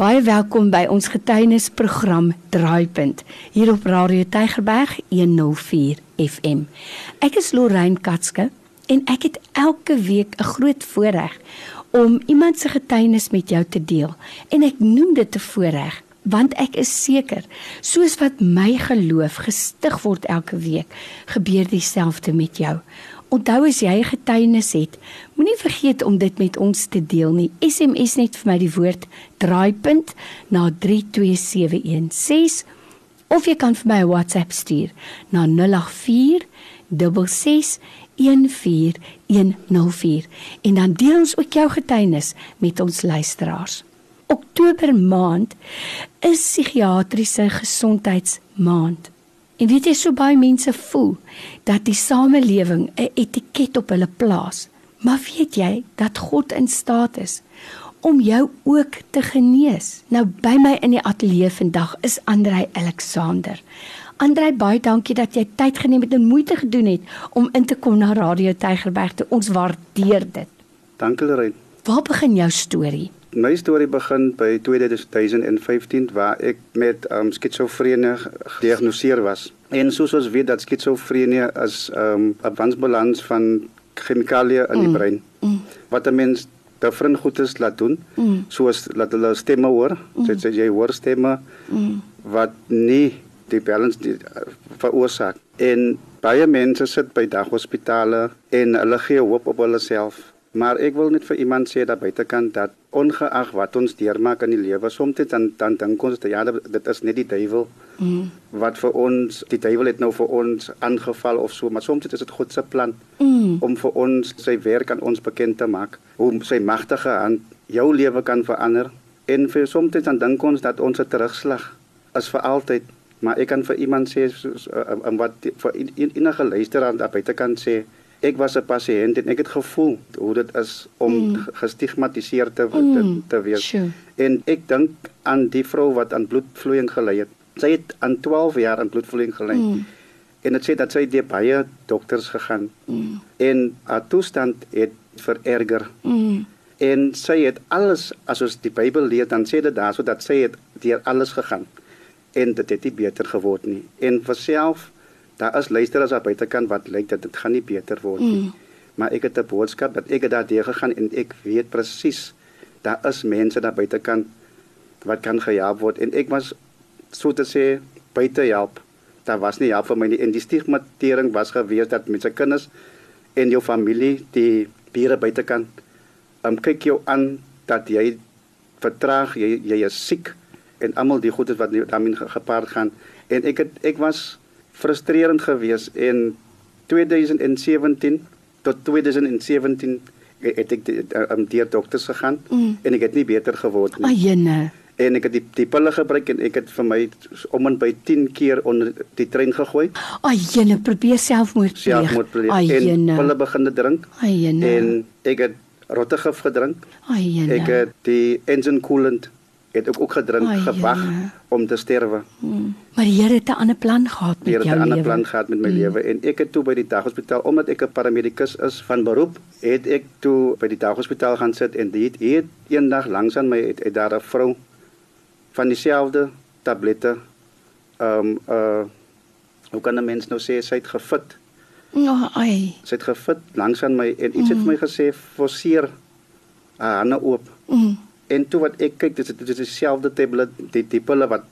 Baie welkom by ons getuienisprogram Draaipunt hier op Radio Tygerberg 104 FM. Ek is Lorraine Katske en ek het elke week 'n groot voorreg om iemand se getuienis met jou te deel en ek noem dit 'n voorreg want ek is seker soos wat my geloof gestig word elke week gebeur dieselfde met jou Onthou as jy getuienis het, moenie vergeet om dit met ons te deel nie. SMS net vir my die woord draaipunt na 32716 of jy kan vir my 'n WhatsApp stuur na 084 6614104 en dan deel ons ook jou getuienis met ons luisteraars. Oktober maand is psigiatriese gesondheidsmaand. En weet jy so baie mense voel dat die samelewing 'n etiket op hulle plaas. Maar weet jy dat God in staat is om jou ook te genees? Nou by my in die ateljee vandag is Andrei Alexander. Andrei, baie dankie dat jy tyd geneem het en moeite gedoen het om in te kom na Radio Tygerberg. Ons waardeer dit. Dankie, Lorraine. Waar begin jou storie? My storie begin by 2015 waar ek met um, skizofrenie gediagnoseer was. En soos ons weet dat skizofrenie is 'n um, advansbalans van chemikalieë in die mm. brein. Mm. Wat 'n mens different goedes laat doen, mm. soos laat hulle stemme hoor, mm. sê jy hoor stemme mm. wat nie die balans die, uh, veroorsaak. En baie mense sit by daghospitale en hulle gee hoop op hulle self. Maar ek wil net vir iemand sê dat buitekant dat ongeag wat ons deurmaak in die lewe, soms dan dan dink ons dat ja, dit is net die duiwel. Mm. Wat vir ons die duiwel het nou vir ons aangeval of so, maar soms is dit God se plan mm. om vir ons sy werk aan ons bekend te maak, hoe sy magtige hand jou lewe kan verander. En vir soms dan dink ons dat ons 'n terugslag is vir altyd, maar ek kan vir iemand sê en wat vir enige luisteraar daar buitekant sê ek was 'n pasiënt en ek het gevoel hoe dit is om mm. gestigmatiseer te mm. te, te wees. Sure. En ek dink aan die vrou wat aan bloedvloeiing gely het. Sy het aan 12 jaar aan bloedvloeiing gely. Mm. En dit sê dat sy deur baie dokters gegaan. Mm. En haar toestand het vererger. Mm. En sy het alles as ons die Bybel lees dan sê dit daarso dat sy het deur alles gegaan en dit het nie beter geword nie. En vir self daar is luisteraars op buitekant wat lyk dat dit gaan nie beter word nie. Mm. Maar ek het 'n boodskap dat ek daar deur gegaan en ek weet presies daar is mense daar buitekant wat kan gehelp word en ek was so te sê buite help. Daar was nie help vir my nie en die stigmatisering was gewees dat met se kinders en jou familie die bure buitekant um, kyk jou aan dat jy vertraag jy jy is siek en almal die goedes wat daarmee gepaard gaan en ek het ek was frustrerend geweest en 2017 tot 2017 het ek um, deur dokters gegaan mm. en ek het nie beter geword nie. Ayene. En ek het die die pille gebruik en ek het vir my om en by 10 keer onder die trein gegooi. Ayene, probeer selfmoord pleeg. Selfmoord pleeg. En pille begin te drink. Ayene. En ek het rottegif gedrink. Ayene. Ek het die engine coolant het ook ook gedrink oh, gewag om te sterwe. Hmm. Maar die Here het 'n ander plan gehad met jou lewe. Die Here het 'n ander plan gehad met my hmm. lewe en ek het toe by die daghospitaal omdat ek 'n paramedikus is van beroep, het ek toe by die daghospitaal gaan sit en dit het eendag langs aan my het, het daar 'n vrou van dieselfde tablette ehm um, uh hoe kan 'n mens nou sê sy het gefit. Ja, oh, ai. Sy het gefit langs aan my en iets hmm. het vir my gesê forceer haar hande oop. Hmm en toe wat ek kyk dis dit is dieselfde tablet die die pille wat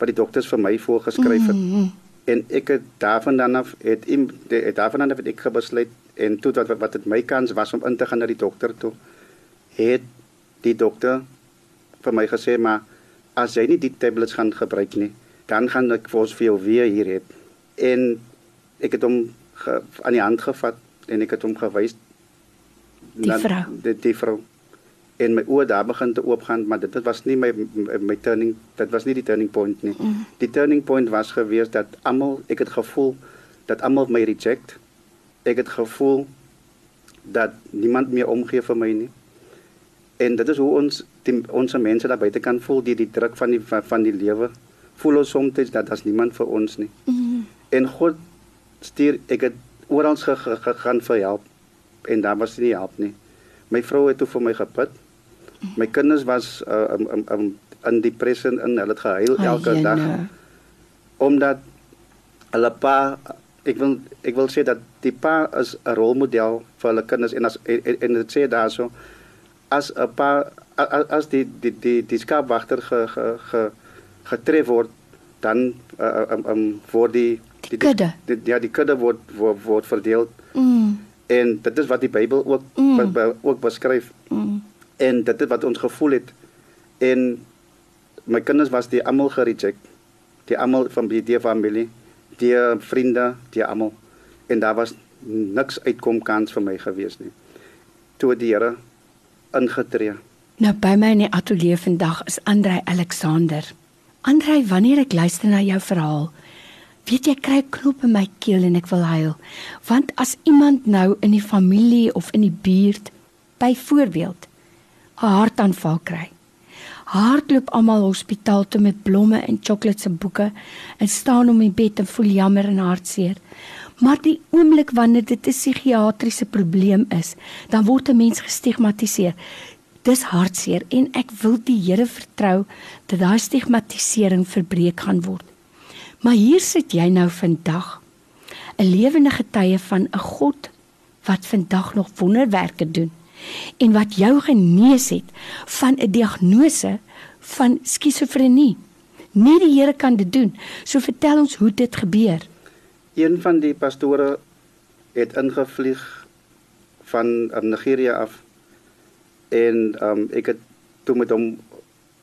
wat die dokters vir my voorgeskryf het. Mm -hmm. en ek het daarvan dan af het in het daarvan dan af het ek besluit en toe wat wat dit my kans was om in te gaan na die dokter toe het die dokter vir my gesê maar as jy nie die tablets gaan gebruik nie dan gaan ek vir ons vir jou weer hier het en ek het hom ge, aan die hand gevat en ek het hom gewys die vrou. die, die vrou en my oë daar begin te oopgaan maar dit, dit was nie my my turning dit was nie die turning point nie. Mm. die turning point was gewees dat almal ek het gevoel dat almal my reject. Ek het gevoel dat niemand meer omgee vir my nie. En dit is hoe ons die, ons mense daar buite kan voel die die druk van die van, van die lewe. Voel ons soms dat daar's niemand vir ons nie. Mm. en God stuur ek het oral gegaan vir help. En daar was nie help nie. My vrou het toe vir my gebid My kinders was uh, um, um, um, in depressie in hulle het gehuil Ai, elke dag jene. omdat hulle pa ek wil ek wil sê dat die pa is 'n rolmodel vir hulle kinders en as en, en dit sê daarso as 'n pa as, as die die die die skaapwagter ge, ge, ge getref word dan uh, um, um, word die die, Kudde. die, die ja die kudde word word, word verdeel Mm. en dit is wat die Bybel ook Mm. be, be, ook beskryf Mm. En dit is wat ons gevoel het. En my kinders was die almal gereject. Die almal van die die familie die vriende die almal. En daar was niks uitkom kans vir my gewees nie. Toe die Here ingetree. Nou by my in die ateljee vandag is Andrei Alexander. Andrei, wanneer ek luister na jou verhaal, weet jy kry 'n knop in my keel en ek wil huil. Want as iemand nou in die familie of in die buurt byvoorbeeld 'n hartaanval kry, hardloop almal hospitaal toe met blomme en chocolates en boeke en staan om die bed en voel jammer en hartseer. Maar die oomblik wanneer dit 'n psigiatriese probleem is, dan word 'n mens gestigmatiseer. Dis hartseer en ek wil die Here vertrou dat daai stigmatisering verbreek gaan word. Maar hier sit jy nou vandag 'n lewende getuie van 'n God wat vandag nog wonderwerke doen en wat jou genees het van 'n diagnose van skizofrenie. Net die Here kan dit doen. So vertel ons hoe dit gebeur. een van die pastore het ingevlieg van um, Nigeria af en um, ek het toe met hom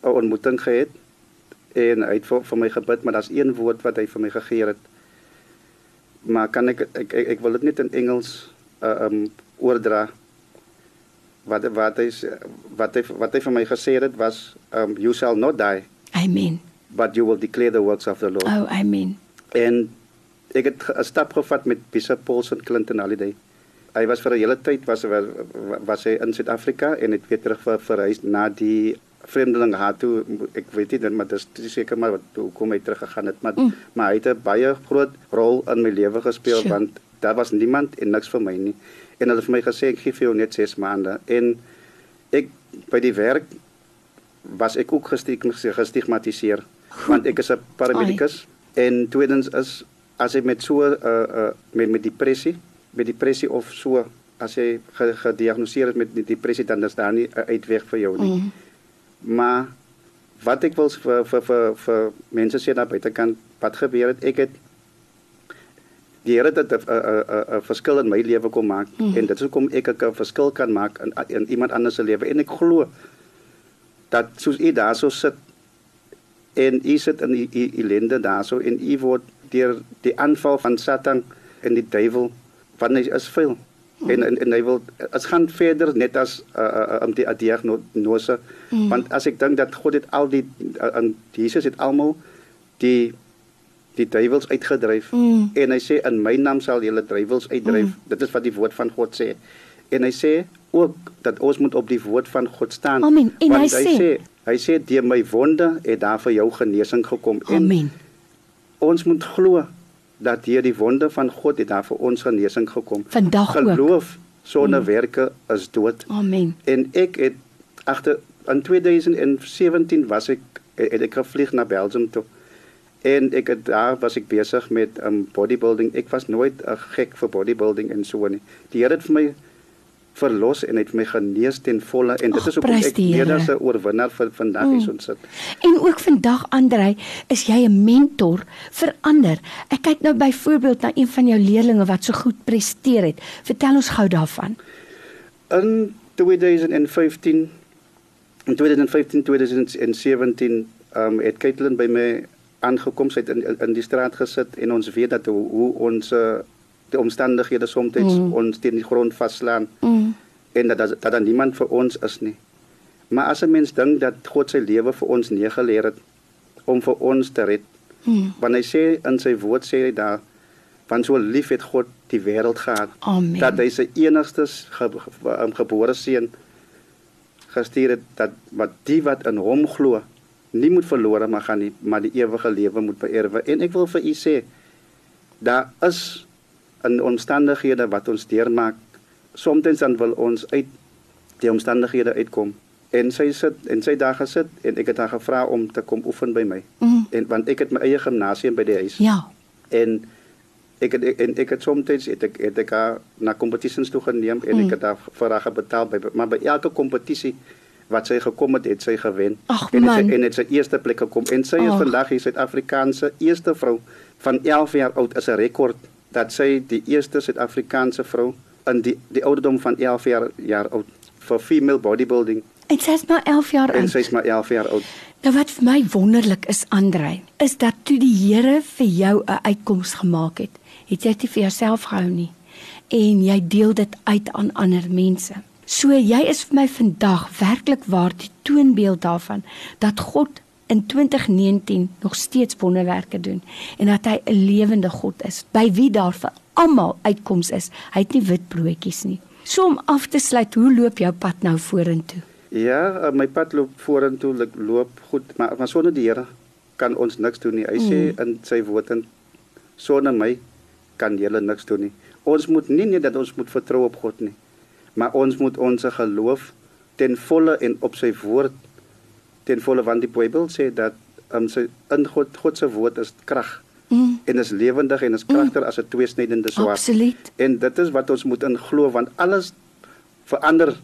'n ontmoeting gehad en hy het vir, vir my gebid maar daar's een woord wat hy vir my gegee het maar kan ek ek ek, ek wil dit net in Engels uh, um oordra wat wat hy wat hy wat hy vir my gesê het was um you shall not die Amen. but you will declare the works of the Lord Oh, amen. En ek het 'n stap gevat met Bishop Paulson Clinton Holiday. Hy was vir 'n hele tyd was was, was hy in Suid-Afrika en het weer terug ver, verhuis na die vreemdeling haar toe ek weet nie maar dis dis seker maar wat hoekom hy terug gegaan het maar mm. maar hy het 'n baie groot rol in my lewe gespeel Sure. want daar was niemand en niks vir my nie en hulle het vir my gesê ek gee vir jou net 6 maande en ek by die werk was ek ook gestig- gestigmatiseer want ek is 'n paramedikus en tweedens is as jy met so 'n uh, uh, met met depressie met depressie of so as jy ge, gediagnoseer is met depressie dan is daar nie 'n uitweg vir jou nie. Mm. Maar wat ek wil vir vir vir, vir mense sê daar buitekant wat gebeur het ek het die Here het 'n verskil in my lewe kom maak mm. en dit is hoekom ek 'n verskil kan maak in in iemand anders se lewe en ek glo dat soos u daarso sit en u sit in u u ellende daarso en u word deur die aanval van Satan en die duiwel want hy is veel en, en en hy wil as gaan verder net as uh, uh, um, die diagnose mm. want as ek dink dat God het al die uh, en Jesus het almal die die duiwels uitgedryf Mm. en hy sê in my naam sal julle duiwels uitdryf mm. dit is wat die woord van God sê en hy sê ook dat ons moet op die woord van God staan Amen. En want hy sê- hy sê deur my wonde het daar vir jou genesing gekom en Amen. ons moet glo dat deur die wonde van God het daar vir ons genesing gekom Vandag geloof sonder mm. werke is dood Amen. en ek het agter in 2017 was ek het ek gevlieg na Belgium toe en ek het daar was ek besig met um, bodybuilding ek was nooit 'n gek vir bodybuilding en so nie die Here het vir my verlos en het my genees ten volle en dit Ag, is hoekom ek die meer Here. as 'n oorwinnaar vir vandag mm. hier so sit En ook vandag Andrei, is jy 'n mentor vir ander. Ek kyk nou byvoorbeeld na een van jou leerlinge wat so goed presteer het. Vertel ons gou daarvan. In 2015 in 2015 2017 um het Caitlin by my aangekom sy het in, in in die straat gesit en ons weet dat hoe, hoe ons uh, die omstandighede soms mm. ons teen die grond vaslaan Mm. en dat dat daar niemand vir ons is nie. Maar as 'n mens dink dat God sy lewe vir ons neergeleer het om vir ons te red. Mm. Want hy sê in sy woord sê hy daar want so lief het God die wêreld gehad Amen. dat hy sy enigste ge, ge, um, gebore seun gestuur het dat wat die wat in hom glo nie moet verlore maar gaan nie maar die ewige lewe moet beerwe en ek wil vir u sê daar is in omstandighede wat ons deurmaak soms dan wil ons uit die omstandighede uitkom En sy sit en sy daar gesit en ek het haar gevra om te kom oefen by my. Mm. En want ek het my eie gimnasium by die huis. Ja. En ek het en ek het soms het ek het ek haar na kompetisies toe geneem en Mm. ek het haar vir haar betaal by maar by elke kompetisie wat sy gekom het, het sy gewen. Ag, en het sy en het sy eerste plek gekom en sy is Ag. vandag die Suid-Afrikaanse eerste vrou van 11 jaar oud is 'n rekord dat sy die eerste Suid-Afrikaanse vrou in die die ouderdom van 11 jaar jaar oud vir female bodybuilding En sy's maar 11 jaar en oud. sy's maar 11 jaar oud. Nou wat vir my wonderlik is, Andrei, is dat toe die Here vir jou 'n uitkoms gemaak het, het jy dit vir jouself gehou nie en jy deel dit uit aan ander mense. So jy is vir my vandag werklik waar die toonbeeld daarvan dat God in 2019 nog steeds wonderwerke doen en dat hy 'n lewende God is by wie daar vir almal uitkoms is. Hy het nie wit broodjies nie. So om af te sluit, hoe loop jou pad nou vorentoe? Ja, uh, my pad loop vorentoe, ek loop goed, maar maar sonder die Here kan ons niks doen nie. Hy sê in sy woord en sonder my kan julle niks doen nie. Ons moet nie net dat ons moet vertrou op God nie, maar ons moet ons geloof ten volle en op sy woord ten volle want die Bybel sê dat um, sy in God God se woord is krag Mm, en is lewendig en is kragtiger as 'n tweesnydende swaard. absoluut. En dit is wat ons moet in glo want alles verander.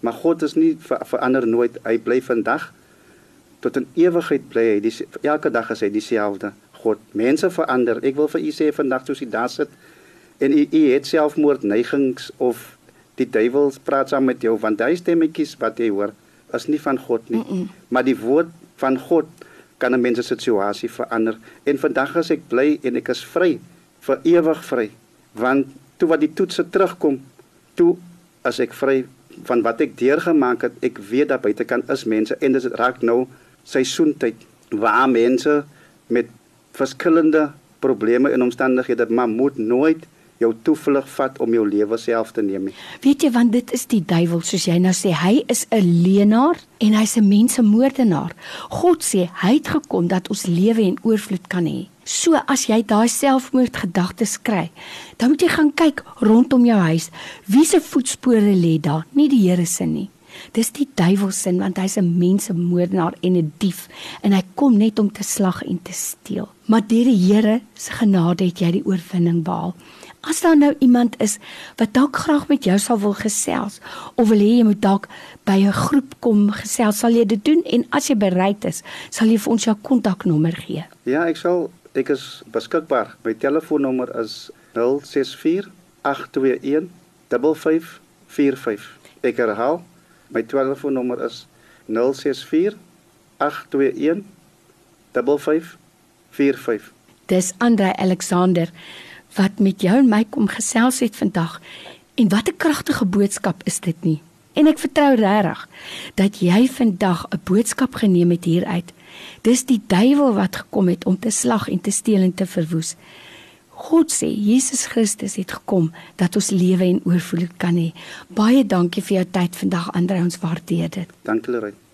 Maar God is nie ver, verander nooit. Hy bly vandag tot in ewigheid bly hy. Die, elke dag is hy dieselfde. God, mense verander. Ek wil vir u sê vandag soos u daar sit en u, u het selfmoord neigings of die duiwel praat saam met jou want hy stemmetjies wat jy hoor is nie van God nie. Mm -mm. Maar die woord van God kan 'n mens se situasie verander. En vandag is ek bly en ek is vry, vir ewig vry. Want toe wat die toetse terugkom, toe as ek vry van wat ek deurgemaak het, ek weet daar buitekant is mense en dit raak nou seisoentyd waar mense met verskillende probleme en omstandighede maar moet nooit jou toevlug vat om jou lewe self te neem nie. Weet jy want dit is die duiwel soos jy nou sê, hy is 'n leenaar en hy's 'n mensemoordenaar. God sê hy het gekom dat ons lewe en oorvloed kan hê. So as jy daai selfmoordgedagtes kry, dan moet jy gaan kyk rondom jou huis. Wie se voetspore lê daar? Nie die Here se nie. Dis die duiwel se want hy's 'n mensemoordenaar en 'n dief en hy kom net om te slag en te steel. Maar deur die Here se genade het jy die oorwinning behaal. As daar nou iemand is wat dalk graag met jou sal wil gesels of wil hê jy moet dalk by 'n groep kom gesels, sal jy dit doen en as jy bereid is, sal jy vir ons jou kontaknommer gee. Ja, ek sal ek is beskikbaar. My telefoonnommer is 064 821 5545. Ek herhaal, my telefoonnommer is 064 821 5545. Dis Andre Alexander wat met jou en my kom gesels het vandag. En wat 'n kragtige boodskap is dit nie? En ek vertrou regtig dat jy vandag 'n boodskap geneem het hieruit. Dis die duiwel wat gekom het om te slag en te steel en te verwoes. God sê Jesus Christus het gekom dat ons lewe en oorvloed kan hê. Baie dankie vir jou tyd vandag Andre, ons waardeer dit. Dankie Leroy.